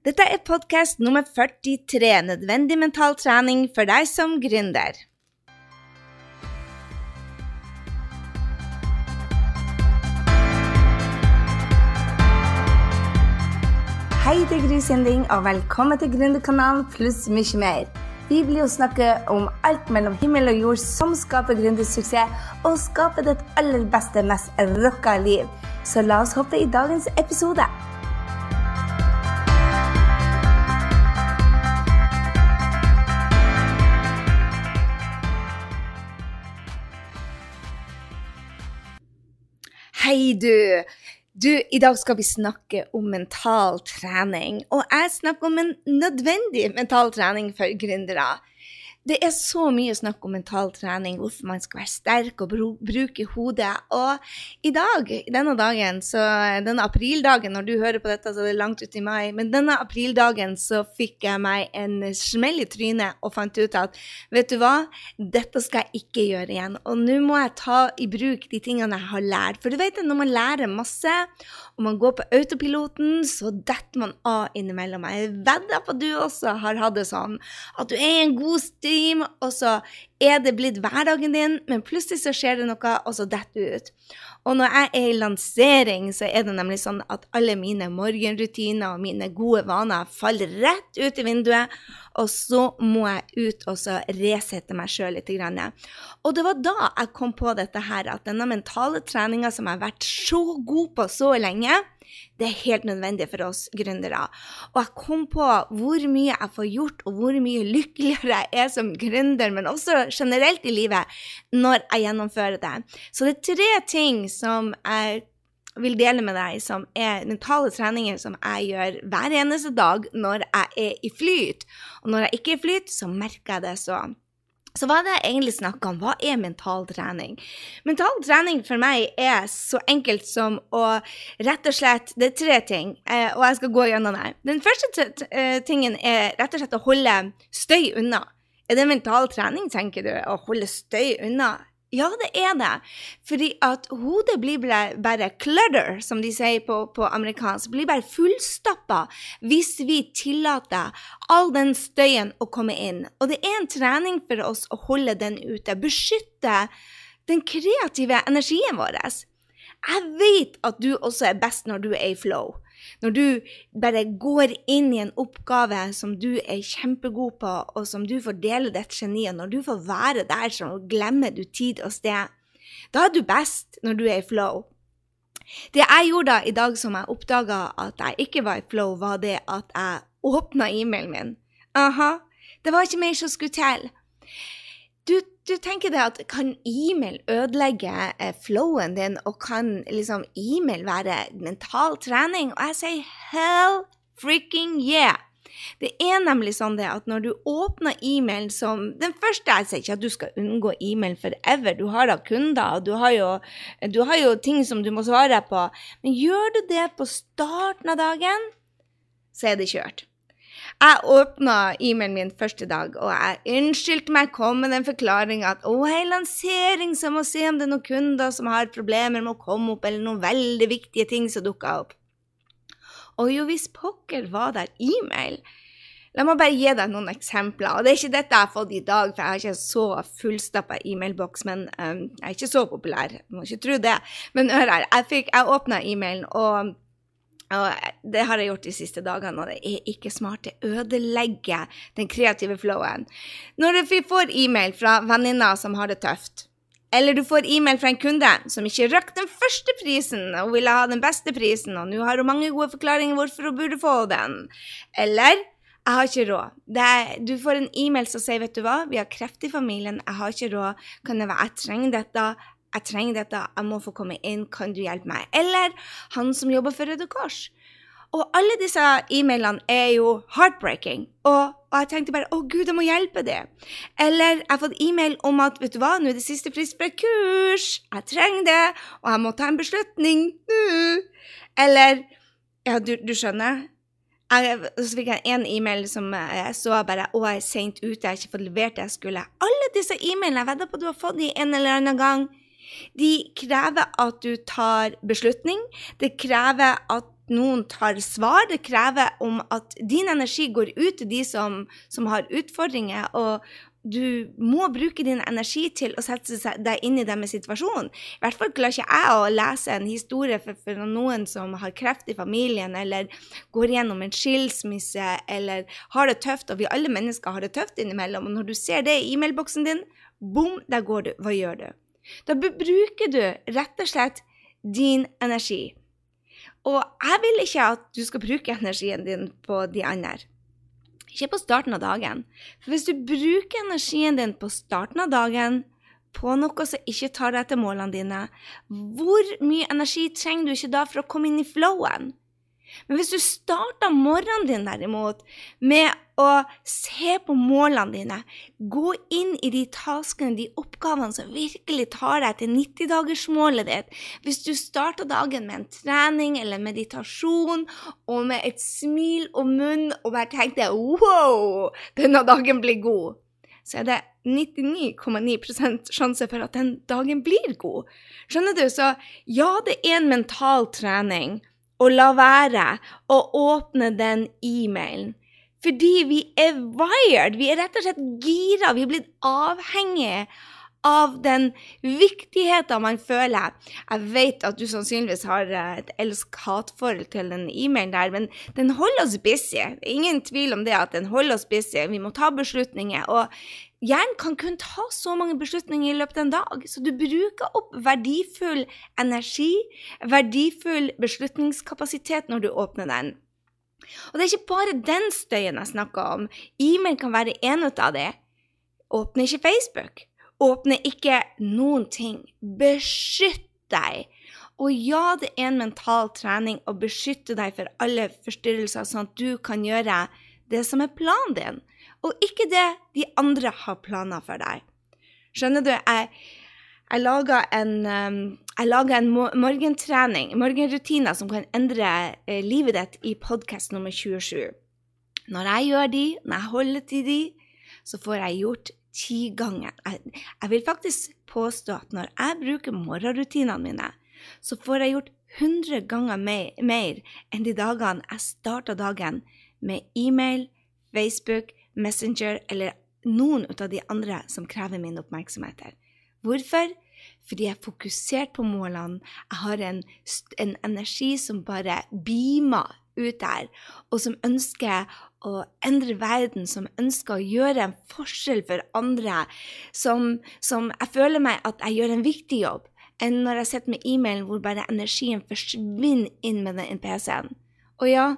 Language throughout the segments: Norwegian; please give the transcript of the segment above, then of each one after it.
Dette er podkast nummer 43, nødvendig mental trening for deg som gründer. Hei, det er Gry Sinding, og velkommen til Gründerkanalen pluss mye mer. Vi blir å snakke om alt mellom himmel og jord som skaper gründersuksess, og skaper ditt aller beste, mest rocka liv. Så la oss hoppe i dagens episode. Hei, du. Du, I dag skal vi snakke om mental trening. Og jeg snakker om en nødvendig mental trening for gründere. Det er så mye snakk om mental trening, hvorfor man skal være sterk og bruke hodet. Og i dag, denne dagen, så denne aprildagen, når du hører på dette, så er det langt ut i mai, men denne aprildagen så fikk jeg meg en smell i trynet og fant ut at vet du hva, dette skal jeg ikke gjøre igjen. Og nå må jeg ta i bruk de tingene jeg har lært. For du vet det, når man lærer masse, og man går på autopiloten, så detter man av innimellom. Jeg vedder på at du også har hatt det sånn. At du er i en god stream, og så er det blitt hverdagen din, men plutselig så skjer det noe, og så detter du ut. Og når jeg er i lansering, så er det nemlig sånn at alle mine morgenrutiner og mine gode vaner faller rett ut i vinduet, og så må jeg ut og så resette meg sjøl litt. Og det var da jeg kom på dette her, at denne mentale treninga som jeg har vært så god på så lenge, det er helt nødvendig for oss gründere. Og jeg kom på hvor mye jeg får gjort, og hvor mye lykkeligere jeg er som gründer, men også generelt i livet, når jeg gjennomfører det. Så det er tre ting som jeg vil dele med deg, som er mentale treninger som jeg gjør hver eneste dag når jeg er i flyt. Og når jeg ikke er i flyt, så merker jeg det så. Så hva er det jeg egentlig snakker om? Hva er mental trening? Mental trening for meg er så enkelt som å rett og slett Det er tre ting, eh, og jeg skal gå gjennom det. Den første eh, tingen er rett og slett å holde støy unna. Er det mental trening, tenker du? Å holde støy unna? Ja, det er det. Fordi at hodet blir bare clutter, som de sier på, på amerikansk. Blir bare fullstappa hvis vi tillater all den støyen å komme inn. Og det er en trening for oss å holde den ute. Beskytte den kreative energien vår. Jeg vet at du også er best når du er i flow. Når du bare går inn i en oppgave som du er kjempegod på, og som du får dele ditt geni, og når du får være der, så glemmer du tid og sted. Da er du best når du er i flow. Det jeg gjorde da i dag som jeg oppdaga at jeg ikke var i flow, var det at jeg åpna e-mailen min. Aha. Det var ikke mer som skulle til. Du, du tenker det at kan e-mail ødelegge eh, flowen din, og kan liksom e-mail være mental trening? Og jeg sier hell freaking yeah! Det er nemlig sånn det at når du åpner e-mail som Den første jeg sier ikke at du skal unngå e-mail forever. Du har da kunder, og du har, jo, du har jo ting som du må svare på. Men gjør du det på starten av dagen, så er det kjørt. Jeg åpna e-mailen min første dag, og jeg unnskyldte meg, kom med den forklaringa at å, hei, lansering, så jeg må se om det er noen kunder som har problemer med å komme opp, eller noen veldig viktige ting som dukka opp. Og jo, hvis pokker var der e-mail. La meg bare gi deg noen eksempler. Og det er ikke dette jeg har fått i dag, for jeg har ikke så fullstappa e-mailboks, men um, jeg er ikke så populær. jeg må ikke tro det. Men hør her, jeg, jeg åpna e-mailen, og og det har jeg gjort de siste dagene, og det er ikke smart. Det ødelegger den kreative flowen. Når vi får e-mail fra venninner som har det tøft, eller du får e-mail fra en kunde som ikke rakk den første prisen og ville ha den beste prisen, og nå har hun mange gode forklaringer hvorfor hun burde få den, eller jeg har ikke råd. Er, du får en e-mail som sier, vet du hva, vi har kreft i familien, jeg har ikke råd, kan det være jeg trenger dette, jeg trenger dette, jeg må få komme inn, kan du hjelpe meg? Eller han som jobber for Røde Kors. Og alle disse e-mailene er jo heartbreaking. Og, og, jeg tenkte bare å gud, jeg må hjelpe det. Eller jeg har fått e-mail om at vet du hva, nå er det siste frist for et kurs, jeg trenger det, og jeg må ta en beslutning nå. Eller ja, du, du skjønner. Jeg, så fikk jeg en e-mail som jeg så bare å, jeg er seint ute, jeg har ikke fått levert det jeg skulle. Alle disse e-mailene jeg vedder på du har fått de en eller annen gang. De krever at du tar beslutning. Det krever at noen tar svar. Det krever om at din energi går ut til de som, som har utfordringer, og du må bruke din energi til å sette deg inn i deres situasjon. I hvert fall klarer ikke jeg å lese en historie for, for, noen som har kreft i familien, eller går gjennom en skilsmisse, eller har det tøft, og vi alle mennesker har det tøft innimellom. Og når du ser det i e-mailboksen din, bom, der går du. Hva gjør du? Da bruker du rett og slett din energi. Og jeg vil ikke at du skal bruke energien din på de andre. Ikke på starten av dagen. For hvis du bruker energien din på starten av dagen på noe som ikke tar deg til målene dine, hvor mye energi trenger du ikke da for å komme inn i flowen? Men hvis du starter morgenen din derimot med å se på målene dine, gå inn i de taskene, de oppgavene som virkelig tar deg til 90-dagersmålet ditt, hvis du starter dagen med en trening eller meditasjon og med et smil og munn og bare tenker wow, denne dagen blir god, så er det 99,9% sjanse for at den dagen blir god. Skjønner du? Så ja, det er en mental trening å la være å åpne den e-mailen. Fordi vi er wired. Vi er rett og slett gira. Vi er blitt avhengige av den viktigheten man føler. Jeg vet at du sannsynligvis har et elsk-hat-forhold til den e-mailen der, men den holder oss busy. Ingen tvil om det at den holder oss busy. Vi må ta beslutninger. Og hjernen kan kun ta så mange beslutninger i løpet av en dag, så du bruker opp verdifull energi, verdifull beslutningskapasitet når du åpner den. Og det er ikke bare den støyen jeg snakker om. E-mail kan være en av det. Åpne ikke Facebook. Åpne ikke noen ting. Beskytt deg. Og ja, det er en mental trening å beskytte deg for alle forstyrrelser, sånn at du kan gjøre det som er planen din og ikke det de andre har planer for deg. Skjønner du? Jeg, jeg lager en, um, en morgentrening, morgenrutiner, som kan endre eh, livet ditt i podkast nummer 27. Når jeg gjør de, når jeg holder til de, så får jeg gjort ti ganger. Jeg, jeg vil faktisk påstå at når jeg bruker morgenrutinene mine, så får jeg gjort 100 ganger mer, mer enn de dagene jeg starta dagen med e-mail, Facebook, Messenger eller noen av de andre som krever min oppmerksomhet. Hvorfor? Fordi jeg er fokusert på målene. Jeg har en, en energi som bare beamer ut der, og som ønsker å endre verden, som ønsker å gjøre en forskjell for andre, som, som jeg føler meg at jeg gjør en viktig jobb, enn når jeg sitter med e-mailen hvor bare energien forsvinner inn med den PC-en. Og ja,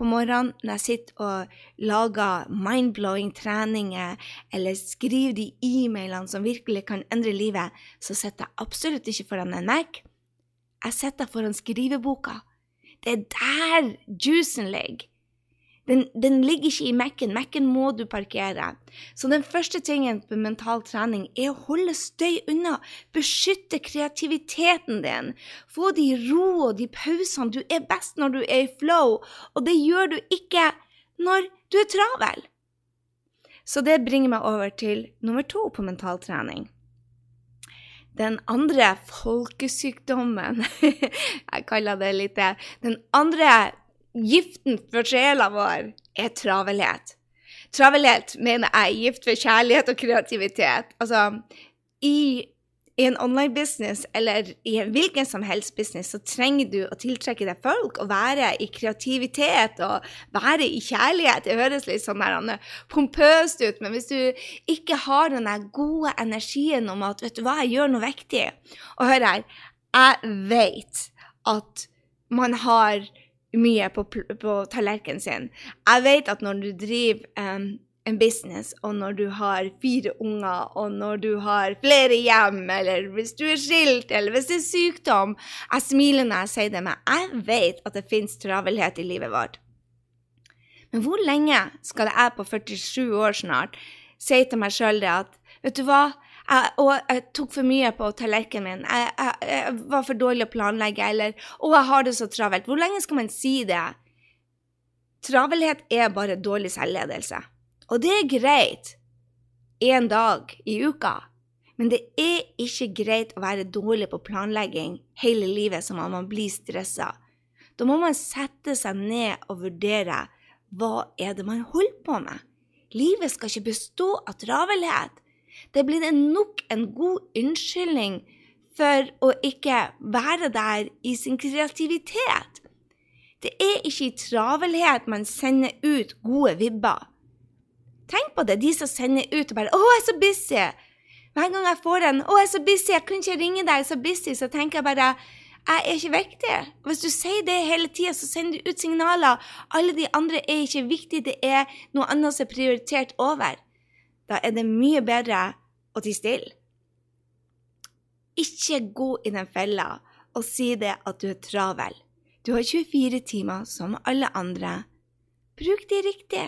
på morgenen når jeg sitter og lager mind-blowing treninger eller skriver de e-mailene som virkelig kan endre livet, så sitter jeg absolutt ikke foran en Mac. Jeg sitter foran skriveboka. Det er der juicen ligger. Den, den, ligger ikke i Mac-en. Mac-en må du parkere. Så den første tingen på mental trening er å holde støy unna. Beskytte kreativiteten din. Få de ro og de pausene. Du er best når du er i flow, og det gjør du ikke når du er travel. Så det bringer meg over til nummer to på mental trening. Den andre folkesykdommen Jeg kaller det litt det. Den andre giften for sjela vår er travelhet. Travelhet mener jeg gift for kjærlighet og kreativitet. Altså, i, i en online business eller i en hvilken som helst business så trenger du å tiltrekke deg folk og være i kreativitet og være i kjærlighet. Det høres litt sånn pompøst ut, men hvis du ikke har den gode energien om at vet du hva, jeg gjør noe viktig Og hør her, jeg vet at man har mye på, på tallerkenen sin. Jeg vet at når du driver um, en business, og når du har fire unger, og når du har flere hjem, eller hvis du er skilt, eller hvis det er sykdom Jeg smiler når jeg sier det, men jeg vet at det fins travelhet i livet vårt. Men hvor lenge skal jeg på 47 år snart si til meg sjøl det at Vet du hva? Jeg, og jeg tok for mye på tallerkenen min. Jeg, jeg, jeg, var for dårlig å planlegge, eller 'Å, jeg har det så travelt'. Hvor lenge skal man si det? Travelhet er bare dårlig selvledelse. Og det er greit én dag i uka. Men det er ikke greit å være dårlig på planlegging hele livet som om man blir stressa. Da må man sette seg ned og vurdere hva er det man holder på med. Livet skal ikke bestå av travelhet. Det blir nok en god unnskyldning for å ikke være der i sin kreativitet. Det er ikke i travelhet man sender ut gode vibber. Tenk på det, de som sender ut og bare 'Å, jeg er så busy'. Hver gang jeg får en 'Å, jeg er så busy, jeg kunne ikke ringe deg, jeg er så busy', så tenker jeg bare jeg er ikke viktig. Hvis du sier det hele tida, så sender du ut signaler. Alle de andre er ikke viktige, det er noe annet som er prioritert over. Da er det mye bedre å tie stille. Ikke gå i den fella og si det at du er travel. Du har 24 timer som alle andre. Bruk de riktig.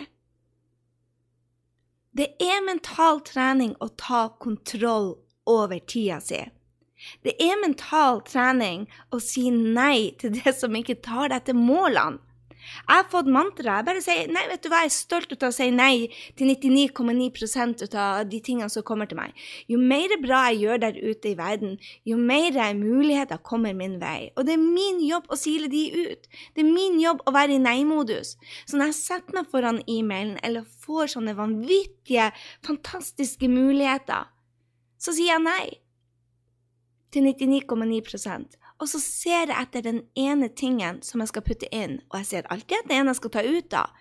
Det er mental trening å ta kontroll over tida si. Det er mental trening å si nei til det som ikke tar deg til målene. Jeg har fått mantra. Jeg bare sier nei, vet du hva, jeg er stolt av å si nei til 99,9% av de tingene som kommer til meg. Jo mer bra jeg gjør der ute i verden, jo mer muligheter kommer min vei. Og det er min jobb å sile de ut. Det er min jobb å være i nei-modus. Så når jeg setter meg foran e-mailen eller får sånne vanvittige, fantastiske muligheter, så sier jeg nei til 99,9 og så ser jeg etter den ene tingen som jeg skal putte inn, og jeg ser alltid etter ene jeg skal ta ut av.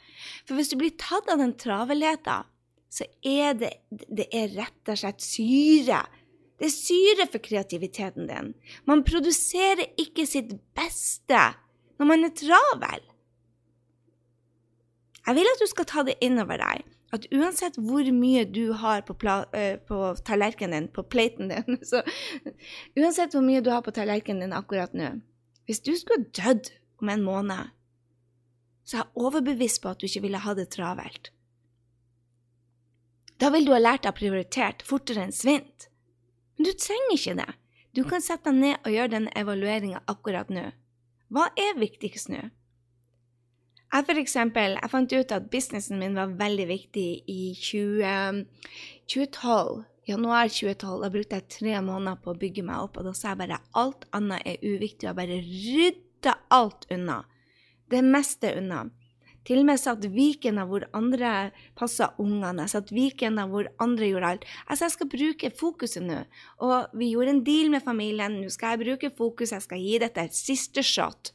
For hvis du blir tatt av den travelheten, så er det, det er rett og slett syre. Det er syre for kreativiteten din. Man produserer ikke sitt beste når man er travel. Jeg vil at du skal ta det innover deg at uansett hvor mye du har på, uh, på tallerkenen din, på platen din så Uansett hvor mye du har på tallerkenen din akkurat nå Hvis du skulle dødd om en måned, så er jeg overbevist på at du ikke ville ha det travelt. Da vil du ha lært deg prioritert fortere enn svint. Men du trenger ikke det. Du kan sette deg ned og gjøre den evalueringa akkurat nå. Hva er viktigst nå? Jeg for eksempel, jeg fant ut at businessen min var veldig viktig i 20, 2012. Januar 2012. Da brukte jeg tre måneder på å bygge meg opp, og da sa jeg bare alt annet er uviktig, og bare rydda alt unna. Det meste unna. Til og med satt Viken av hvor andre passa ungene. Jeg satt Viken av hvor andre gjorde alt. Altså, jeg skal bruke fokuset nå. Og vi gjorde en deal med familien. Nå skal jeg bruke fokus, jeg skal gi dette et siste shot.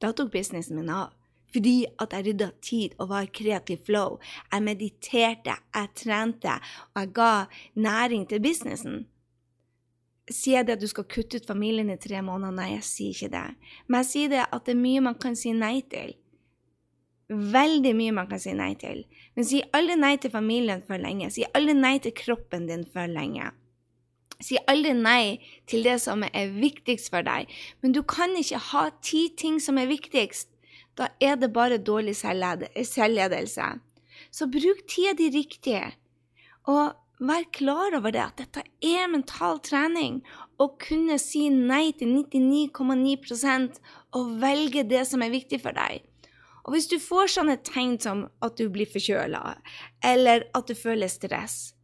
Da tok businessen min av fordi at jeg rydda tid og var i kreativ flow. Jeg mediterte, jeg trente, og jeg ga næring til businessen. Sier jeg det at du skal kutte ut familien i tre måneder? Nei, jeg sier ikke det. Men jeg sier det at det er mye man kan si nei til. Veldig mye man kan si nei til. Men si aldri nei til familien for lenge. Si aldri nei til kroppen din for lenge. Si aldri nei til det som er viktigst for deg. Men du kan ikke ha ti ting som er viktigst da er det bare dårlig selvledelse. Så bruk tida di riktig, og vær klar over det at dette er mental trening. Å kunne si nei til 99,9% og velge det som er viktig for deg. Og hvis du får sånne tegn som at du blir forkjøla, eller at du føler stress,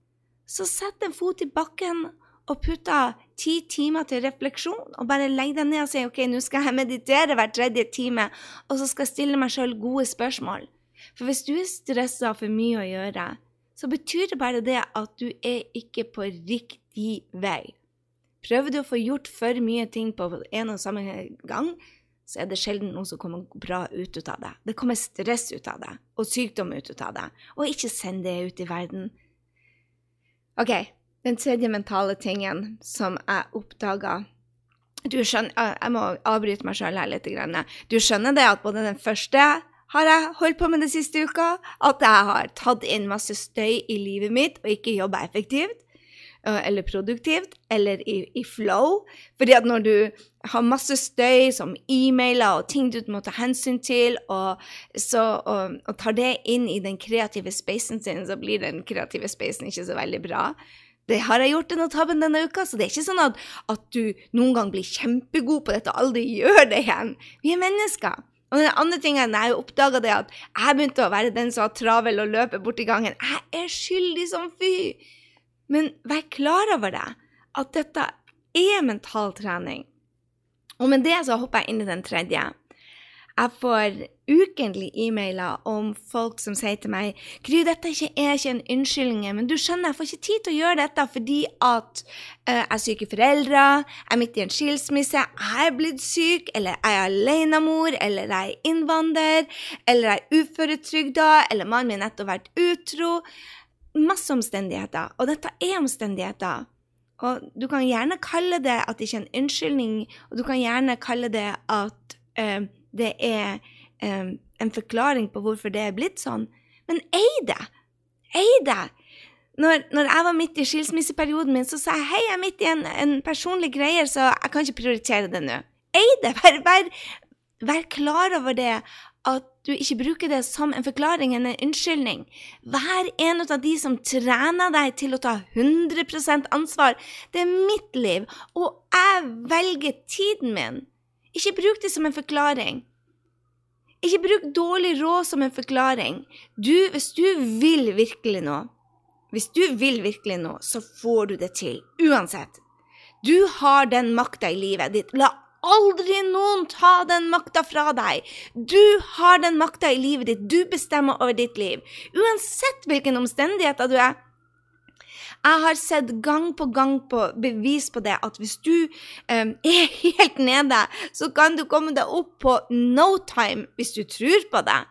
så sett en fot i bakken og putte ti timer til refleksjon, og bare legge deg ned og si ok, nå skal jeg meditere hver tredje time, og så skal jeg stille meg sjøl gode spørsmål. For hvis du er stressa for mye å gjøre, så betyr det bare det at du er ikke på riktig vei. Prøver du å få gjort for mye ting på en og samme gang, så er det sjelden noe som kommer bra ut av det. Det kommer stress ut av det, og sykdom ut av det. Og ikke send det ut i verden. OK, den tredje mentale tingen som jeg oppdaga Jeg må avbryte meg sjøl her litt. Du skjønner det at både den første har jeg holdt på med den siste uka, at jeg har tatt inn masse støy i livet mitt og ikke jobba effektivt eller produktivt eller i, i, flow. Fordi at når du har masse støy som e-mailer og ting du må ta hensyn til, og, så, og, og tar det inn i den kreative spacen sin, så blir den kreative spacen ikke så veldig bra. Det har jeg gjort denne tabben denne uka, så det er ikke sånn at, at du noen gang blir kjempegod på dette og aldri gjør det igjen. Vi er mennesker. Og den andre tingen, jeg oppdaga er at jeg begynte å være den som var travel og løper borti gangen. Jeg er skyldig som fy! Men vær klar over det, at dette er mental trening. Og med det så hopper jeg inn i den tredje. Jeg får ukentlig e-mailer om folk som sier til meg Gry, dette er ikke, en unnskyldning, men du skjønner, jeg får ikke tid til å gjøre dette fordi at uh, jeg er syke foreldre, jeg er midt i en skilsmisse, jeg er blitt syk, eller jeg er alenemor, eller jeg er innvandrer, eller jeg er uføretrygda, eller mannen min nettopp vært utro. Masse omstendigheter. Og dette er omstendigheter. Og du kan gjerne kalle det at det ikke er en unnskyldning, og du kan gjerne kalle det at uh, det er um, en forklaring på hvorfor det er blitt sånn. Men ei det! Ei det! Når, når, jeg var midt i skilsmisseperioden min, så sa jeg hei, jeg er midt i en, en personlig greie, så jeg kan ikke prioritere det nå. Ei det! Vær, vær, vær klar over det at du ikke bruker det som en forklaring en unnskyldning. Vær en av de som trener deg til å ta 100% ansvar. Det er mitt liv, og jeg velger tiden min. Ikke bruk det som en forklaring. Ikke bruk dårlig råd som en forklaring. Du, hvis du vil virkelig noe, hvis du vil virkelig noe, så får du det til. Uansett. Du har den makta i livet ditt. La aldri noen ta den makta fra deg. Du har den makta i livet ditt. Du bestemmer over ditt liv. Uansett hvilken omstendigheter du er. Jeg har sett gang på gang på bevis på det, at hvis du um, er helt nede, så kan du komme deg opp på no time hvis du tror på det.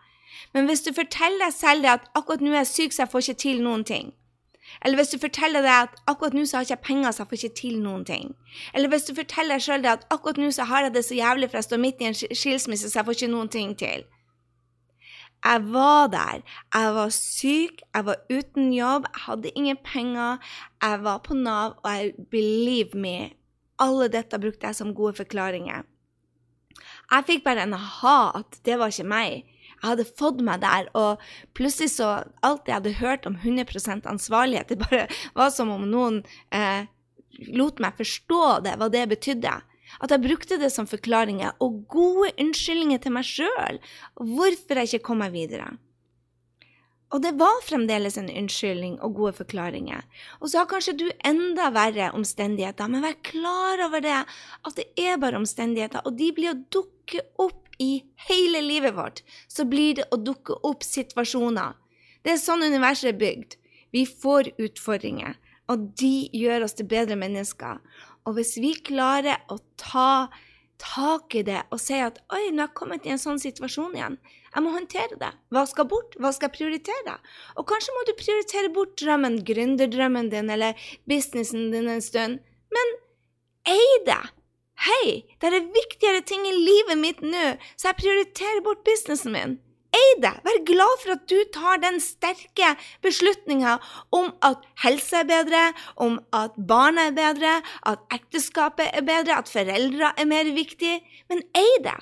Men hvis du forteller deg selv at akkurat nå er jeg syk, så jeg får ikke til noen ting. Eller hvis du forteller deg at akkurat nå så har jeg ikke penger, så jeg får ikke til noen ting. Eller hvis du forteller deg sjøl at akkurat nå så har jeg det så jævlig, for jeg står midt i en skilsmisse, så jeg får ikke noen ting til. Jeg var der. Jeg var syk, jeg var uten jobb, jeg hadde ingen penger. Jeg var på Nav, og jeg believe me, alle dette brukte jeg som gode forklaringer. Jeg fikk bare en aha at det var ikke meg. Jeg hadde fått meg der, og plutselig så Alt jeg hadde hørt om 100 ansvarlighet, det bare var som om noen eh, lot meg forstå det, hva det betydde. At jeg brukte det som forklaringer og gode unnskyldninger til meg sjøl hvorfor jeg ikke kom meg videre. Og det var fremdeles en unnskyldning og gode forklaringer. Og så har kanskje du enda verre omstendigheter, men vær klar over det, at det er bare omstendigheter, og de blir å dukke opp i hele livet vårt. Så blir det å dukke opp situasjoner. Det er sånn universet er bygd. Vi får utfordringer, og de gjør oss til bedre mennesker. Og hvis vi klarer å ta tak i det og si at oi, nå har jeg kommet i en sånn situasjon igjen, jeg må håndtere det. Hva skal bort? Hva skal jeg prioritere? Og kanskje må du prioritere bort drømmen, gründerdrømmen din eller businessen din en stund, men ei det! Hei, det er viktigere ting i livet mitt nå, så jeg prioriterer bort businessen min. Ei det! Vær glad for at du tar den sterke beslutninga om at helse er bedre, om at barna er bedre, at ekteskapet er bedre, at foreldre er mer viktig. Men ei det!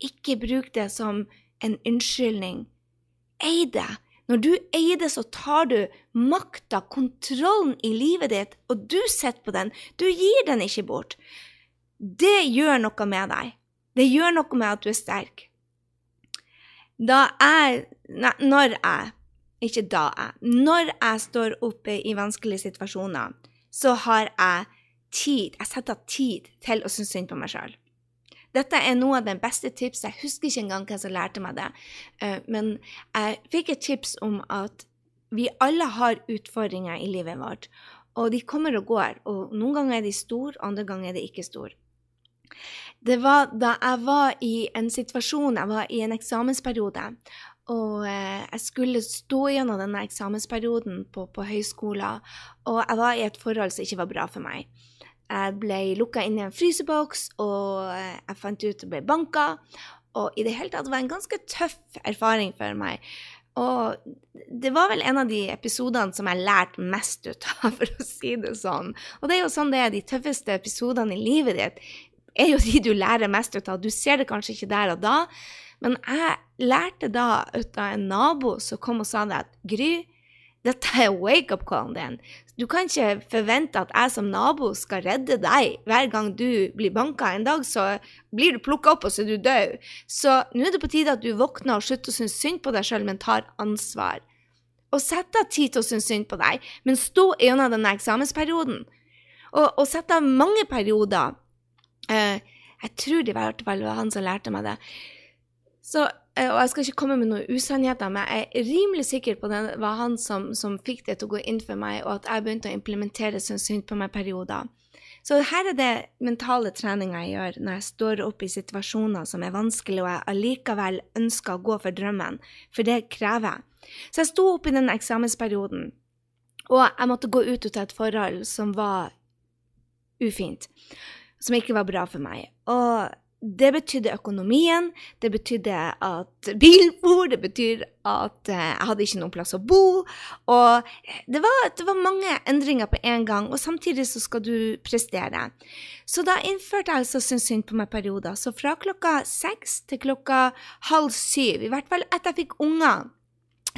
Ikke bruk det som en unnskyldning. Ei det! Når du eier det, så tar du makta, kontrollen i livet ditt, og du sitter på den. Du gir den ikke bort. Det gjør noe med deg. Det gjør noe med at du er sterk. Da jeg Nei, når jeg Ikke da jeg. Når jeg står oppe i vanskelige situasjoner, så har jeg tid Jeg setter av tid til å synes synd på meg sjøl. Dette er noe av den beste tipset. Jeg husker ikke engang hvem som lærte meg det, eh, men jeg fikk et tips om at vi alle har utfordringer i livet vårt, og de kommer og går. Og noen ganger er de store, andre ganger er de ikke store. Det var da jeg var i en situasjon, jeg var i en eksamensperiode, og eh, jeg skulle stå gjennom denne eksamensperioden på, på høyskolen, og jeg var i et forhold som ikke var bra for meg. Jeg ble lukka inn i en fryseboks, og eh, jeg fant ut å bli banka. Og i det hele tatt var det en ganske tøff erfaring for meg. Og det var vel en av de episodene som jeg lærte mest ut av, for å si det sånn. Og det er jo sånn det er de tøffeste episodene i livet ditt er jo de du lærer mest ut av. Du ser det kanskje ikke der og da, men jeg lærte da ut av en nabo som kom og sa det at Gry, dette er wake-up-callen din. Du kan ikke forvente at jeg som nabo skal redde deg hver gang du blir banka. En dag så blir du plukka opp, og så er du død. Så nå er det på tide at du våkner og slutter å synes synd på deg sjøl, men tar ansvar. Og sett av tid til å synes synd på deg, men stå gjennom denne eksamensperioden. Og, og sett av mange perioder jeg tror det var, det var han som lærte meg det. Så, eh, og jeg skal ikke komme med noen usannheter, men jeg er rimelig sikker på at det var han som, som, fikk det til å gå inn for meg, og at jeg begynte å implementere sånn synd på meg perioder. Så her er det mentale treninga jeg gjør når jeg står opp i situasjoner som er vanskelig, og jeg allikevel ønsker å gå for drømmen, for det krever jeg. Så jeg sto opp i den eksamensperioden, og jeg måtte gå ut av et forhold som var ufint, som ikke var bra for meg. Og det betydde økonomien, det betydde at bilen for, det betyr at eh, jeg hadde ikke noen plass å bo. Og det var, det var mange endringer på en gang, og samtidig så skal du prestere. Så da innførte jeg altså Syns synd på meg perioder. Så fra klokka seks til klokka halv syv, i hvert fall etter jeg fikk unger,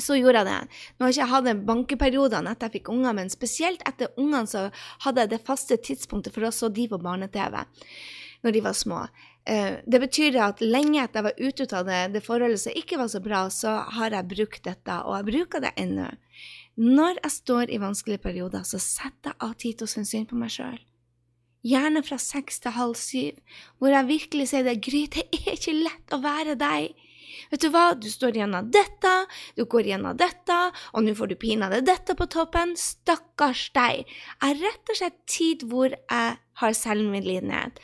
så gjorde jeg det. Nå har jeg ikke hatt bankeperioden etter jeg fikk unger, men spesielt etter ungene så hadde jeg det faste tidspunktet for å så de på barne-TV når de var små. Eh, det betyr at lenge etter jeg var ute av det, det forholdet som ikke var så bra, så har jeg brukt dette, og jeg bruker det ennå. Når jeg står i vanskelige perioder, så setter jeg av tid til å synes synd på meg sjøl. Gjerne fra seks til halv syv, hvor jeg virkelig sier det, Gry, det er ikke lett å være deg. Vet du hva, du står gjennom dette, du går gjennom dette, og nå får du pinadø dette på toppen. Stakkars deg. Jeg rett og slett tid hvor jeg har selvmedlidenhet.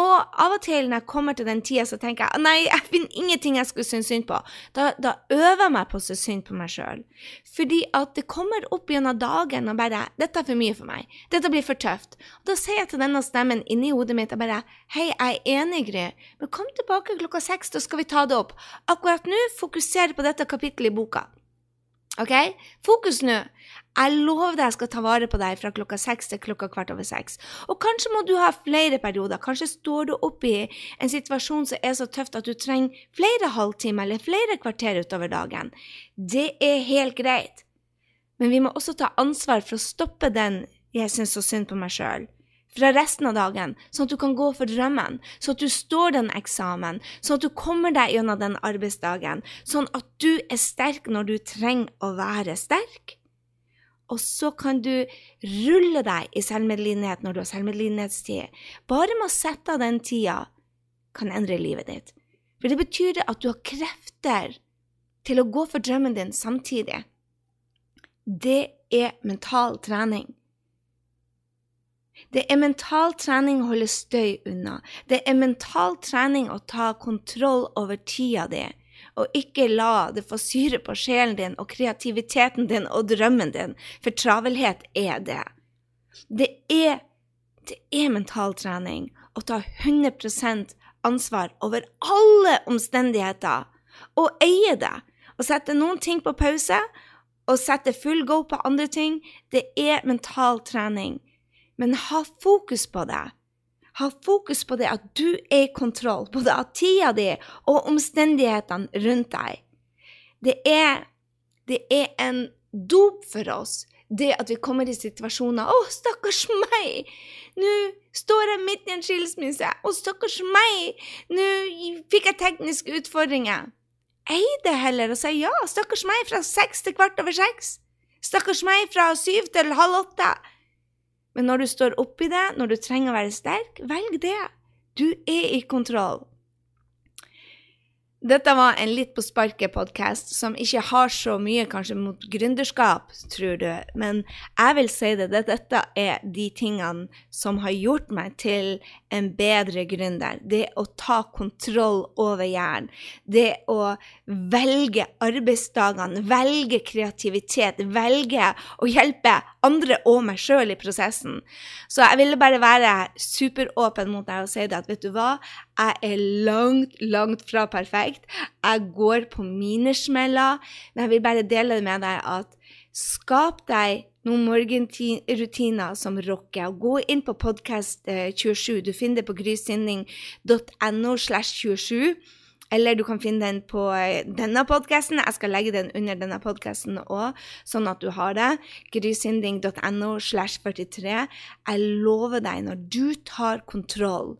Og av og til når jeg kommer til den tida, så tenker jeg nei, jeg finner ingenting jeg skulle synes synd på. Da, da øver jeg meg på å synes synd på meg sjøl. Fordi at det kommer opp gjennom dagen og bare 'Dette er for mye for meg. Dette blir for tøft.' Og da sier jeg til denne stemmen inni hodet mitt og bare 'Hei, jeg er enig, Gry, men kom tilbake klokka seks, da skal vi ta det opp.' Akkurat nå fokuser på dette kapittelet i boka. OK? Fokus nå. Jeg lover deg jeg skal ta vare på deg fra klokka seks til klokka kvart over seks. Og kanskje må du ha flere perioder. Kanskje står du oppe i en situasjon som er så tøft at du trenger flere halvtimer eller flere kvarter utover dagen. Det er helt greit. Men vi må også ta ansvar for å stoppe den 'jeg syns så synd på meg sjøl' fra resten av dagen, sånn at du kan gå for drømmen, sånn at du står den eksamen, sånn at du kommer deg gjennom den arbeidsdagen, sånn at du er sterk når du trenger å være sterk og så kan du rulle deg i selvmedlidenhet når du har selvmedlidenhetstid. Bare med å sette av den tida kan endre livet ditt. For det betyr at du har krefter til å gå for drømmen din samtidig. Det er mental trening. Det er mental trening å holde støy unna. Det er mental trening å ta kontroll over tida di og ikke la det få syre på sjelen din og kreativiteten din og drømmen din, for travelhet er det. Det er, det er mental trening å ta 100 ansvar over alle omstendigheter og eie det. Å sette noen ting på pause og sette full go på andre ting, det er mental trening. Men ha fokus på det. Ha fokus på det at du er i kontroll, både av tida di og omstendighetene rundt deg. Det er, det er en dop for oss, det at vi kommer i situasjoner 'Å, stakkars meg! Nå står jeg midt i en skilsmisse. Å, stakkars meg! Nå fikk jeg tekniske utfordringer.' Ei det heller og si ja, stakkars meg fra seks til kvart over seks. Stakkars meg fra syv til halv åtte. Men når du står oppi det, når du trenger å være sterk, velg det. Du er i kontroll. Dette var en litt på sparket-podkast som ikke har så mye kanskje mot gründerskap, tror du, men jeg vil si det, at dette er de tingene som har gjort meg til en bedre gründer. Det å ta kontroll over hjernen. Det å velge arbeidsdagene, velge kreativitet, velge å hjelpe andre og meg sjøl i prosessen. Så jeg ville bare være superåpen mot deg og si det at vet du hva, jeg er langt, langt fra perfekt. Jeg går på mine smeller, men jeg vil bare dele det med deg at skap deg noen morgenrutiner som rocker. Gå inn på podkast 27. Du finner det på grysynding.no slash 27. Eller du kan finne den på eh, denne podkasten. Jeg skal legge den under denne podkasten òg, sånn at du har det. grysynding.no slash 43. Jeg lover deg, når du tar kontroll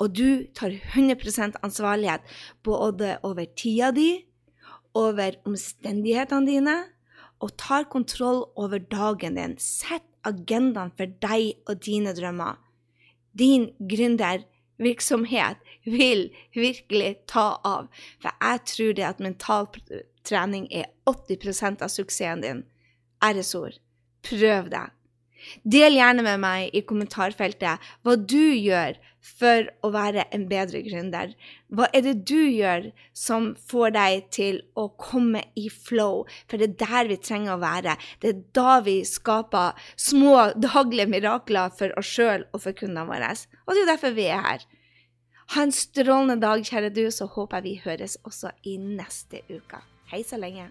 og du tar 100 ansvarlighet både over tida di, over omstendighetene dine, og tar kontroll over dagen din. Sett agendaen for deg og dine drømmer. Din gründervirksomhet vil virkelig ta av. For jeg tror det at mental trening er 80% av suksessen din. Æresord. Prøv det. Del gjerne med meg i kommentarfeltet hva du gjør for å være en bedre gründer. Hva er det du gjør som får deg til å komme i flow? For det er der vi trenger å være. Det er da vi skaper små daglige mirakler for oss sjøl og for kundene våre. Og det er jo derfor vi er her. Ha en strålende dag, kjære du, så håper jeg vi høres også i neste uke. Hei så lenge.